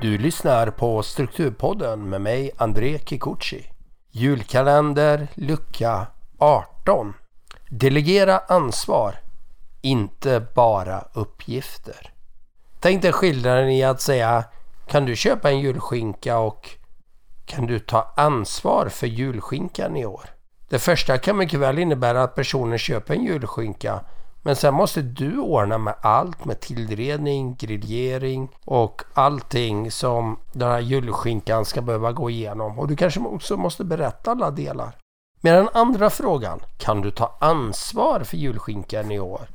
Du lyssnar på Strukturpodden med mig André Kikuchi. Julkalender lucka 18. Delegera ansvar, inte bara uppgifter. Tänk dig skillnaden i att säga Kan du köpa en julskinka och Kan du ta ansvar för julskinkan i år? Det första kan mycket väl innebära att personen köper en julskinka men sen måste du ordna med allt med tillredning, grillering och allting som den här julskinkan ska behöva gå igenom. Och du kanske också måste berätta alla delar. Med den andra frågan, kan du ta ansvar för julskinkan i år?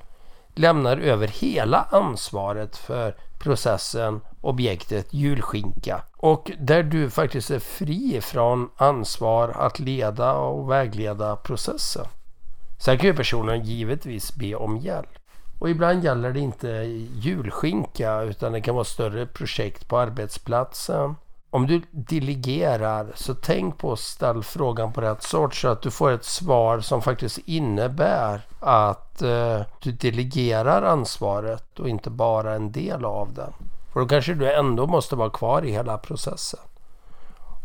Lämnar över hela ansvaret för processen, objektet julskinka. Och där du faktiskt är fri från ansvar att leda och vägleda processen. Sen kan ju personen givetvis be om hjälp. Och ibland gäller det inte julskinka utan det kan vara större projekt på arbetsplatsen. Om du delegerar så tänk på att ställa frågan på rätt sort så att du får ett svar som faktiskt innebär att eh, du delegerar ansvaret och inte bara en del av den. För då kanske du ändå måste vara kvar i hela processen.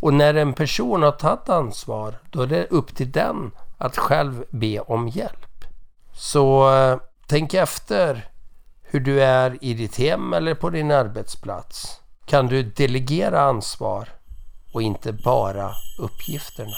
Och när en person har tagit ansvar då är det upp till den att själv be om hjälp. Så eh, tänk efter hur du är i ditt hem eller på din arbetsplats. Kan du delegera ansvar och inte bara uppgifterna?